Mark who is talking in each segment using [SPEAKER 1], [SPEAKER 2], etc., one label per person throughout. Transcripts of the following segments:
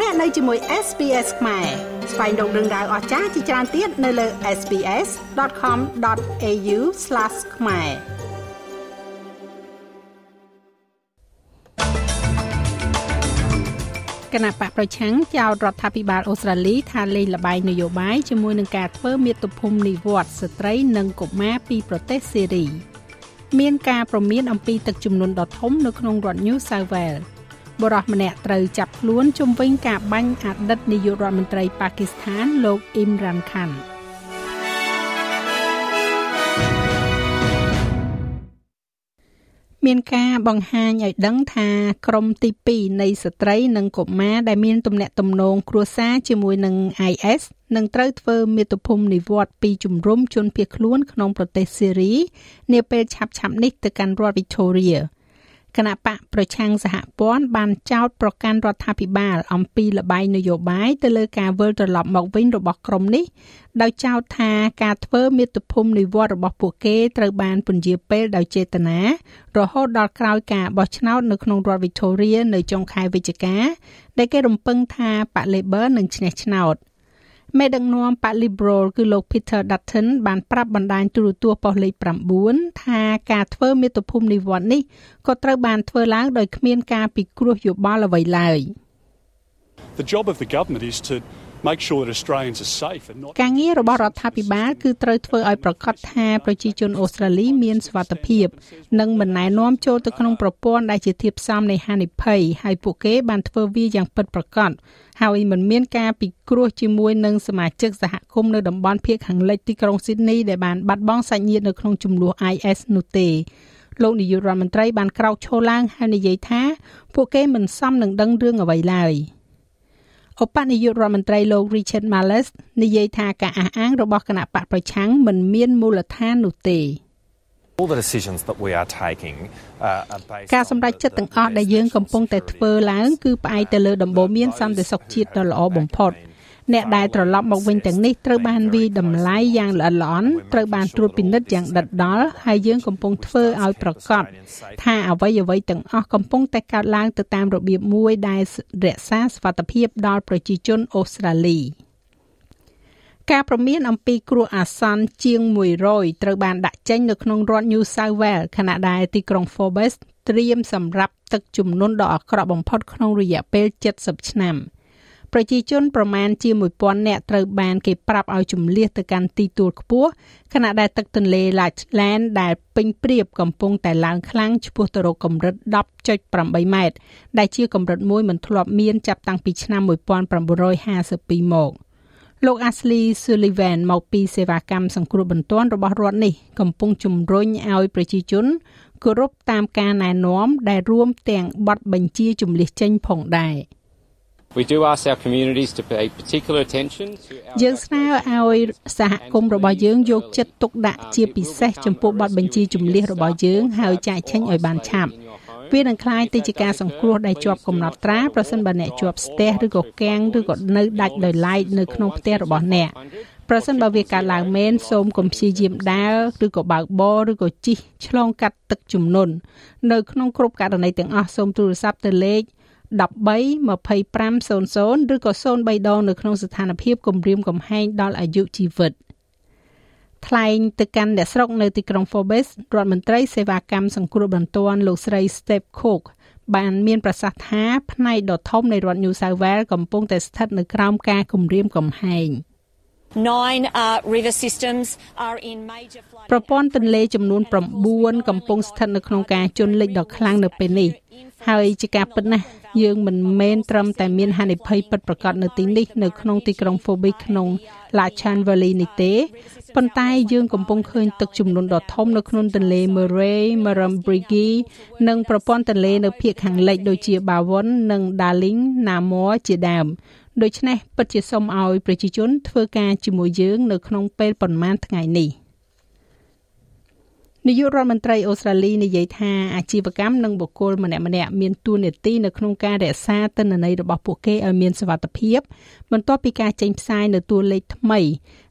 [SPEAKER 1] លោកអ្នកនៅជាមួយ SPS ខ្មែរស្វែងរកដឹងដៅអស្ចារ្យជាច្រើនទៀតនៅលើ SPS.com.au/ ខ្មែរគណៈបកប្រឆាំងចោទរដ្ឋាភិបាលអូស្ត្រាលីថាលេងល្បែងនយោបាយជាមួយនឹងការធ្វើមាតុភូមិនិវត្តស្ត្រីនិងកុមារពីប្រទេសសេរី មានការប្រមានអំពីទឹកជំនន់ដ៏ធំនៅក្នុងរដ្ឋ New South Wales បុរសម្នាក់ត្រូវចាប់ខ្លួនជំវិញការបាញ់អតីតនាយករដ្ឋមន្ត្រីប៉ាគីស្ថានលោកអ៊ីមរ៉ានខាន់មានការបង្ហាញឲ្យដឹងថាក្រមទី2នៃស្ត្រីនិងកុមារដែលមានទំនាក់ទំនងគ្រួសារជាមួយនឹង IS នឹងត្រូវធ្វើមាតុភូមិនិវត្តពីជំរំជនភៀសខ្លួនក្នុងប្រទេសសេរីនាពេលឆាប់ៗនេះទៅកាន់រដ្ឋ Victoria គណៈបកប្រឆាំងសហព័ន្ធបានចោទប្រកាន់រដ្ឋាភិបាលអំពីលបែងនយោបាយទៅលើការវិលត្រឡប់មកវិញរបស់ក្រុមនេះដោយចោទថាការធ្វើមាតុភូមិនិវត្តរបស់ពួកគេត្រូវបានពន្យាពេលដោយចេតនារហូតដល់ក្រោយការបោះឆ្នោតនៅក្នុងរដ្ឋ Victoria នៅចុងខែវិច្ឆិកាដែលគេរំពឹងថាបក Labor នឹងឈ្នះឆ្នោត។ មេដឹកនាំប៉ា Liberal គឺលោក Peter Dutton បានប្រាប់បណ្ដាញទូរទស្សន៍ប៉ុស្តិ៍លេខ9ថាការធ្វើមាតុភូមិនិវត្តន៍នេះក៏ត្រូវបានធ្វើឡើងដោយគ្មានការពិគ្រោះយោបល់អ្វីឡើយ
[SPEAKER 2] The job of the government is to make sure that Australians are safe and not
[SPEAKER 1] ការងាររបស់រដ្ឋាភិបាលគឺត្រូវធ្វើឲ្យប្រកាសថាប្រជាជនអូស្ត្រាលីមានសុវត្ថិភាព និងមិនណែនាំចូលទៅក្នុងប្រព័ន្ធដែលជាធាតុផ្សំនៃហានិភ័យហើយពួកគេបានធ្វើវាយ៉ាងពិតប្រាកដហើយមិនមានការពិគ្រោះជាមួយនឹងសមាជិកសហគមន៍នៅតំបន់ភៀកខាងលិចទីក្រុងស៊ីដនីដែលបានបាត់បង់សាច់ញាតិនៅក្នុងចំនួន IS នោះទេលោកនាយករដ្ឋមន្ត្រីបានក្រោកឈរឡើងហើយនិយាយថា ពួកគេមិនសមនឹងដឹងរឿងអ្វីឡើយ។ ឧបនាយករដ្ឋមន្ត្រីលោក Richard Marles និយាយថាការអះអាងរបស់គណៈបកប្រឆាំងមិនមានមូលដ្ឋាននោះទេ
[SPEAKER 3] All the decisions that we are taking uh, are based
[SPEAKER 1] ការសម្រេចចិត្តទាំងអស់ដែលយើងកំពុងតែធ្វើឡើងគឺផ្អែកទៅលើដំបូន្មានសន្តិសុខជាតិដ៏ល្អបំផុត។ អ្នកដែលត្រឡប់មកវិញទាំងនេះត្រូវបានវាយតម្លៃយ៉ាងល្អិតល្អន់ត្រូវបានត្រួតពិនិត្យយ៉ាងដិតដល់ហើយយើងកំពុងធ្វើឲ្យប្រកបថាអ្វីអ្វីទាំងអស់កំពុងតែកើតឡើងទៅតាមរបៀបមួយដែលរក្សាសុវត្ថិភាពដល់ប្រជាជនអូស្ត្រាលីការប្រមានអំពីគ្រោះអាសន្នជាង100ត្រូវបានដាក់ចេញនៅក្នុងរដ្ឋ New South Wales ខណៈដែលទីក្រុង Forbes ត្រៀមសម្រាប់ទឹកជំនន់ដ៏អាក្រក់បំផុតក្នុងរយៈពេល70ឆ្នាំ។ ប្រជាជនប្រមាណជា1000នាក់ត្រូវបានគេប្រាប់ឲ្យជំលះទៅកាន់ទីទួលខ្ពស់ខណៈដែលទឹកទន្លេ Lachlan ដែលពេញព្រៀបកំពុងតែឡើងខ្លាំងឆ្ពោះទៅរកកម្រិត10.8ម៉ែត្រដែលជាកម្រិតមួយមិនធ្លាប់មានចាប់តាំងពីឆ្នាំ1952មកលោក Ashley Sullivan មកពីសេវាកម្មសង្គ្រោះបន្ទាន់របស់រដ្ឋនេះកំពុងជំរុញឲ្យប្រជាជនគោរពតាមការណែនាំដែលរួមទាំងបទបញ្ជាជំលះចេញផងដែរ។
[SPEAKER 4] We do ask our communities to pay particular attention to our
[SPEAKER 1] យើងស្នើឲ្យសហគមន៍របស់យើងយកចិត្តទុកដាក់ជាពិសេសចំពោះបទបញ្ជាជំនះរបស់យើងហើយចាក់ឆេញឲ្យបានឆាប់វានឹងคล้ายទៅជាការសង្គ្រោះដែលជាប់កំណត់ត្រាប្រសិនបើអ្នកជាប់ស្ទះឬក៏កាំងឬក៏នៅដាច់ដោយឡែកនៅក្នុងផ្ទះរបស់អ្នកប្រសិនបើវាកើតឡើងមែនសូមកុំព្យាយាមដើរឬក៏បើកបរឬក៏ជិះឆ្លងកាត់ទឹកជំនន់នៅក្នុងគ្រប់ករណីទាំងអស់សូមទូរស័ព្ទទៅលេខ13 2500ឬក៏03ដងនៅក្នុងស្ថានភាពគម្រាមកំហែងដល់អាយុជីវិតថ្លែងទៅកាន់អ្នកស្រុកនៅទីក្រុង Forbes រដ្ឋមន្ត្រីសេវាកម្មសង្គ្រោះបន្ទាន់លោកស្រី Steve Cook បានមានប្រសាសន៍ថាផ្នែកដ៏ធំនៃរដ្ឋ New South Wales កំពុងតែស្ថិតនៅក្រោមការគំរាមកំហែង។
[SPEAKER 5] Nine uh, river systems are in major flood
[SPEAKER 1] ប្រព័ន្ធទន្លេចំនួន9កំពុងស្ថិតនៅក្នុងការជន់លិចដ៏ខ្លាំងនៅពេលនេះ ហើយជាការពិតណាស់យើងមិនមែនត្រឹមតែមានហានិភ័យពិតប្រាកដនៅទីនេះនៅក្នុងទីក្រុង Phoenix ក្នុង Lachan Valley នេះទេប៉ុន្តែយើងកំពុងឃើញទឹកជំនន់ដ៏ធំនៅក្នុងទន្លេ Murray, Murrumbidgee និងប្រព័ន្ធទន្លេនៅភាគខាងលិចដូចជា Barwon និង Darling, Namor ជាដើមដូច្នេះពិតជាសូមឲ្យប្រជាជនធ្វើការជាមួយយើងនៅក្នុងពេលប្រមាណថ្ងៃនេះ នាយករដ្ឋមន្ត្រីអូស្ត្រាលីនិយាយថាអាជីវកម្មនិងបុគ្គលម្នាក់ម្នាក់មានទួនាទីនៅក្នុងការរក្សាទិន្នន័យរបស់ពួកគេឲ្យមានសុវត្ថិភាពបន្ទាប់ពីការចេញផ្សាយនៅតួលេខថ្មី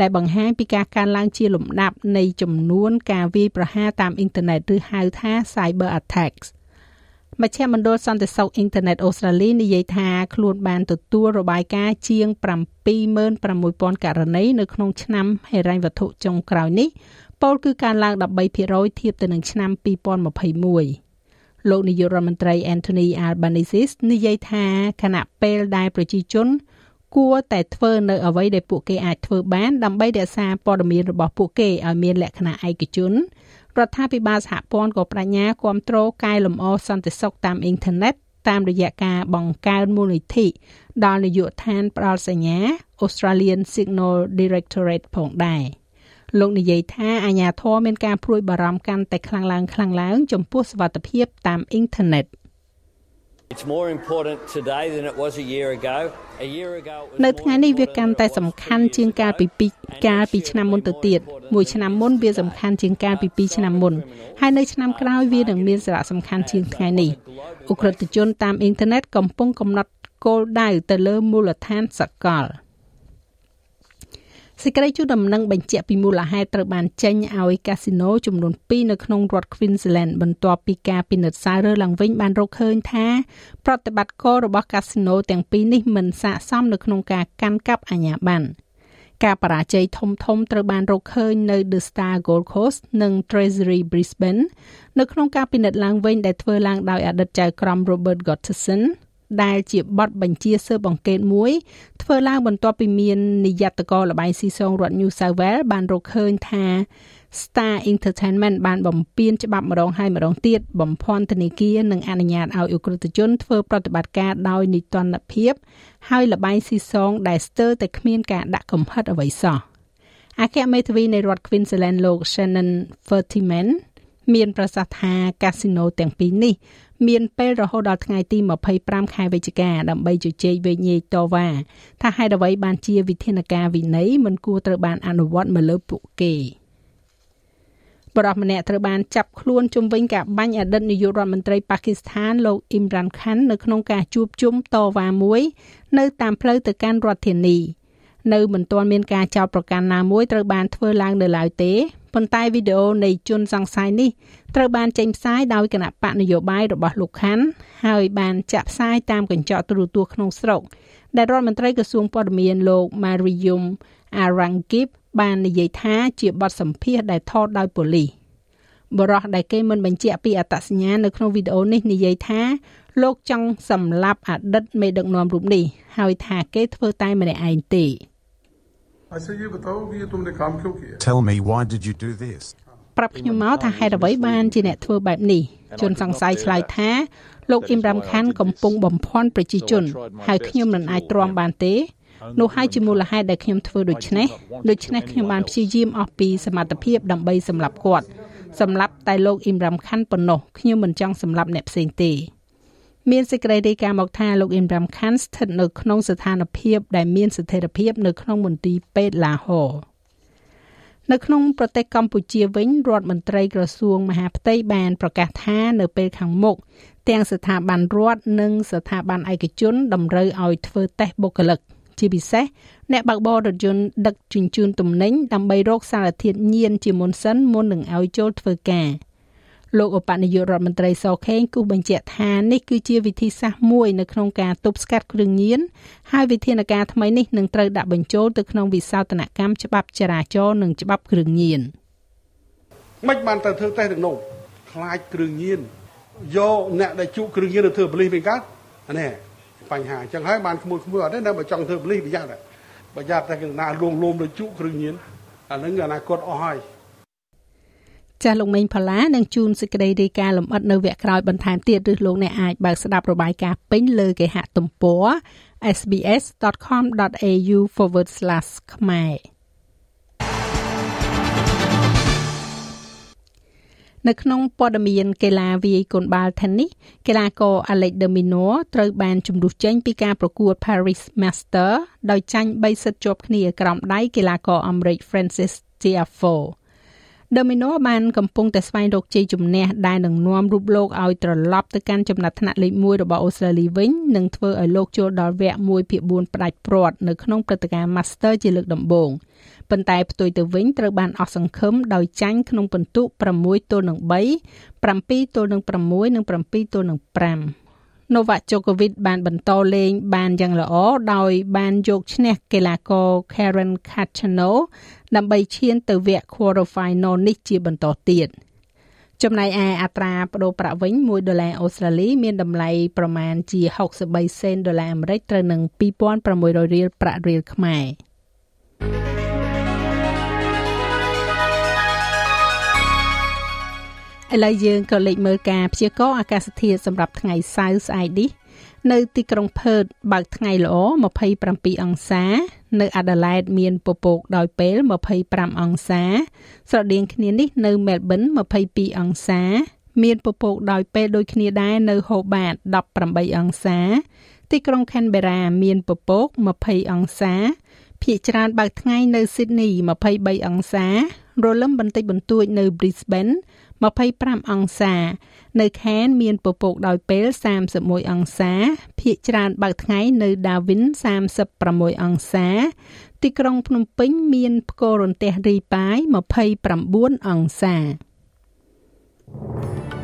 [SPEAKER 1] ដែលបង្ហាញពីការកើនឡើងជាលំដាប់នៃចំនួនការវាយប្រហារតាមអ៊ីនធឺណិតឬហៅថា cyber attacks មជ្ឈមណ្ឌលសន្តិសុខអ៊ីនធឺណិតអូស្ត្រាលីនិយាយថាខ្លួនបានទទួលរបាយការណ៍ជាង76,000ករណីនៅក្នុងឆ្នាំហិរញ្ញវត្ថុចុងក្រោយនេះ ពោលគឺការឡើង13%ធៀបទៅនឹងឆ្នាំ2021លោកនាយករដ្ឋមន្ត្រី Anthony Albanese និយាយថាគណៈពេលដែលប្រជាជនគួរតែធ្វើនៅអ្វីដែលពួកគេអាចធ្វើបានដើម្បីរក្សាព័ត៌មានរបស់ពួកគេឲ្យមានលក្ខណៈឯកជនរដ្ឋាភិបាលសហព័ន្ធក៏បដិញ្ញាគ្រប់គ្រងកែលម្អសន្តិសុខតាមអ៊ីនធឺណិតតាមរយៈការបង្កើនមូលនិធិដល់នាយកដ្ឋានផ្ដល់សញ្ញា Australian Signal Directorate ផងដែរ លោកនិយាយថាអាញាធរមានការព្រួយបារម្ភកាន់តែខ្លាំងឡើងខ្លាំងឡើងចំពោះសវត្ថិភាពតាមអ៊ីនធឺណិត
[SPEAKER 6] It's more important today than it was a year ago. A year ago
[SPEAKER 1] នៅថ្ងៃនេះវាកាន់តែសំខាន់ជាងកាលពីពីកាលពីឆ្នាំមុនទៅទៀតមួយឆ្នាំមុនវាសំខាន់ជាងកាលពី2ឆ្នាំមុនហើយនៅឆ្នាំក្រោយវានឹងមានសារៈសំខាន់ជាងថ្ងៃនេះអ ுக ្រិតជនតាមអ៊ីនធឺណិតកំពុងកំណត់គោលដៅទៅលើមូលដ្ឋានសកល។ សេចក្តីជូនដំណឹងបញ្ជាក់ពីមូលហេតុត្រូវបានចេញឲ្យកាស៊ីណូចំនួន2នៅក្នុងរដ្ឋ Queensland បន្ទាប់ពីការពិនិត្យសាររើឡើងវិញបានរកឃើញថាប្រតិបត្តិការរបស់កាស៊ីណូទាំងពីរនេះមិនស័ក្តិសមនៅក្នុងការកាន់កាប់អាជ្ញាប័ណ្ណការបរាជ័យធំធំត្រូវបានរកឃើញនៅ The Star Gold Coast និង Treasury Brisbane នៅក្នុងការពិនិត្យឡើងវិញដែលធ្វើឡើងដោយអតីតចៅក្រម Robert Gotterson ដែលជាបទបញ្ជាស៊ើបអង្កេតមួយធ្វើឡើងបន្ទាប់ពីមាននាយត្តករល្បែងស៊ីសងរដ្ឋ New South Wales បានរកឃើញថា Star Entertainment បានបំពានច្បាប់ម្ដងហើយម្ដងទៀតបំភាន់ធនាគារនិងអនុញ្ញាតឲ្យអ ுக ្រិតជនធ្វើប្រតិបត្តិការដោយនីតិរដ្ឋភាពហើយល្បែងស៊ីសងដែលស្ទើរតែគ្មានការដាក់កំហិតអ្វីសោះអគ្គមេធាវីនៃរដ្ឋ Queensland លោក Shannon Fertiman មានប្រសាសន៍ថាកាស៊ីណូទាំងពីរនេះមានពេលរហូតដល់ថ្ងៃទី25ខែវិច្ឆិកាដើម្បីជជែកវែកញែកតវ៉ាថាហេតុអ្វីបានជាវិធានការវិន័យមិនគួរត្រូវបានអនុវត្តមកលើពួកគេបរិសម្នាក់ត្រូវបានចាប់ខ្លួនជំវិញការបាញ់អតីតនាយករដ្ឋមន្ត្រីប៉ាគីស្ថានលោកអ៊ីមរ៉ានខាន់នៅក្នុងការជួបជុំតវ៉ាមួយ នៅតាមផ្លូវទៅកាន់រដ្ឋធានីនៅមិនទាន់មានការចោទប្រកាន់ណាមួយត្រូវបានធ្វើឡើងនៅឡើយទេ ប៉ុន្តែវីដេអូនៃជនសង្ស័យនេះត្រូវបានចេញផ្សាយដោយគណៈបកនយោបាយរបស់លោកខាន់ហើយបានចាក់ផ្សាយតាមកញ្ចក់ទូរទស្សន៍ក្នុងស្រុកដែលរដ្ឋមន្ត្រីក្រសួងព័ត៌មានលោក Mariam Arangip បាននិយាយថាជាបទសម្ភាសដែលថតដោយប៉ូលីសបរិះដែលគេមិនបញ្ជាក់ពីអត្តសញ្ញាណនៅក្នុងវីដេអូនេះនិយាយថាលោកចង់សម្លាប់អតីតមេដឹកនាំរូបនេះហើយថាគេធ្វើតែម្នាក់ឯងទេ
[SPEAKER 7] Tell me, why did you do this?
[SPEAKER 1] ប្រាប់ខ្ញុំមកថាហេតុអ្វីបានជាអ្នកធ្វើបែបនេះជនសង្ស័យឆ្លើយថាលោកអ៊ីមរ៉ាំខាន់កំពុងបំភាន់ប្រជាជន ហើយខ្ញុំមិនអាចទ្រាំបានទេនោះហើយជាមូលហេតុដែលខ្ញុំធ្វើដូច្នេះដូច្នេះខ្ញុំបានព្យាយាមអស់ពីសមត្ថភាពដើម្បីសម្លាប់គាត់សម្លាប់តែលោកអ៊ីមរ៉ាំខាន់ប៉ុណ្ណោះខ្ញុំមិនចង់សម្លាប់អ្នកផ្សេងទេ មានសេចក្តីរាយការណ៍មកថាលោកអ៊ីមរ៉ាំខាន់ស្ថិតនៅក្នុងស្ថានភាពដែលមានស្ថិរភាពនៅក្នុងមន្ទីរពេទ្យឡាហូនៅក្នុងប្រទេសកម្ពុជាវិញរដ្ឋមន្ត្រីក្រសួងមហាផ្ទៃបានប្រកាសថានៅពេលខាងមុខទាំងស្ថាប័នរដ្ឋនិងស្ថាប័នឯកជនតម្រូវឲ្យធ្វើតេស្តបុគ្គលិកជាពិសេសអ្នកបើកបររថយន្តដឹកជញ្ជូនទំនិញដើម្បីរកសារធាតុញៀនជាមុនសិនមុននឹងឲ្យចូលធ្វើការ។ លោកឧបនាយករដ្ឋមន្ត្រីសខេងគូបញ្ជាក់ថានេះគឺជាវិធីសាស្ត្រមួយនៅក្នុងការទប់ស្កាត់គ្រឿងញៀនហើយវិធានការថ្មីនេះនឹងត្រូវដាក់បញ្ចូលទៅក្នុងវិសោធនកម្មច្បាប់ចរាចរណ៍និងច្បាប់គ្រឿងញៀន
[SPEAKER 8] មិនបានទៅធ្វើតេស្តទាំងនោះខ្លាចគ្រឿងញៀនយកអ្នកដែលជក់គ្រឿងញៀនទៅធ្វើបលិសវិញកើតនេះបញ្ហាអញ្ចឹងហើយបានក្មួយក្មួយអត់ទេនៅបើចង់ធ្វើបលិសប្រយ័ត្នប្រយ័ត្នតែកណ្ដាលលងលោមទៅជក់គ្រឿងញៀនអានឹងអនាគតអស់ហើយ
[SPEAKER 1] ចាស់លោកមេងផល្លានឹងជូនសេចក្តីរាយការណ៍លម្អិតនៅវគ្គក្រោយបន្ថែមទៀតឬលោកអ្នកអាចបើកស្ដាប់របាយការណ៍ពេញលើគេហទំព័រ sbs.com.au/ ខ្មែរនៅក្នុងព័ត៌មានកីឡាវាយកូនបាល់ Tennis កីឡាករ Alex de Minaur ត្រូវបានជំរុះចេញពីការប្រកួត Paris Master ដោយចាញ់3សិតជាប់គ្នាក្រោមដៃកីឡាករអាមេរិក Francis Tiafoe Domino បានកំពុងតែស្វែងរកជ័យជំនះដែលនឹងនាំរូបលោកឲ្យត្រឡប់ទៅកាន់ចំណាត់ថ្នាក់លេខ1របស់អូស្ត្រាលីវិញនិងធ្វើឲ្យលោកចូលដល់វគ្គ1ភាគ4ផ្ដាច់ព្រាត់នៅក្នុងព្រឹត្តិការណ៍ Master ជាលើកដំបូងប៉ុន្តែផ្ទុយទៅវិញត្រូវបានអស់សង្ឃឹមដោយចាញ់ក្នុងពិន្ទុ6ទល់នឹង3 7ទល់នឹង6និង7ទល់នឹង5 Novak Djokovic បានបន្តលេងបានយ៉ាងល្អដោយបានយកឈ្នះកីឡាករ Karen Khachanov ដើម្បីឈានទៅវគ្គ quarter final នេះជាបន្តទៀត។ចំណែកឯអត្រាប្តូរប្រាក់វិញ1ដុល្លារអូស្ត្រាលីមានតម្លៃប្រមាណជា63សេនដុល្លារអាមេរិកត្រូវនឹង2600រៀលប្រាក់រៀលខ្មែរឥឡូវយើងក៏លេខមើលការព្យាករណ៍អាកាសធាតុសម្រាប់ថ្ងៃសៅរ៍ស្អែកនេះ នៅទីក្រុងផឺតបើកថ្ងៃល្អ27អង្សា នៅអាដាលេដមានពពកដោយពេល25អង្សា ស្រដៀងគ្នានេះនៅមែលប៊ន22អង្សា មានពពកដោយពេលដូចគ្នាដែរនៅហូបាត18អង្សា ទីក្រុងខេនបេរ៉ាមានពពក20អង្សាភាគច្រើនបើកថ្ងៃនៅស៊ីដនី23អង្សារលឹមបន្តិចបន្តួចនៅ Brisbane 25អង្សា នៅខេនមានពពកដោយពេល31អង្សាភាគច្រើនបើកថ្ងៃនៅ Darwin 36អង្សា ទីក្រុងភ្នំពេញមានផ្គររន្ទះរីប៉ាយ29អង្សា thank you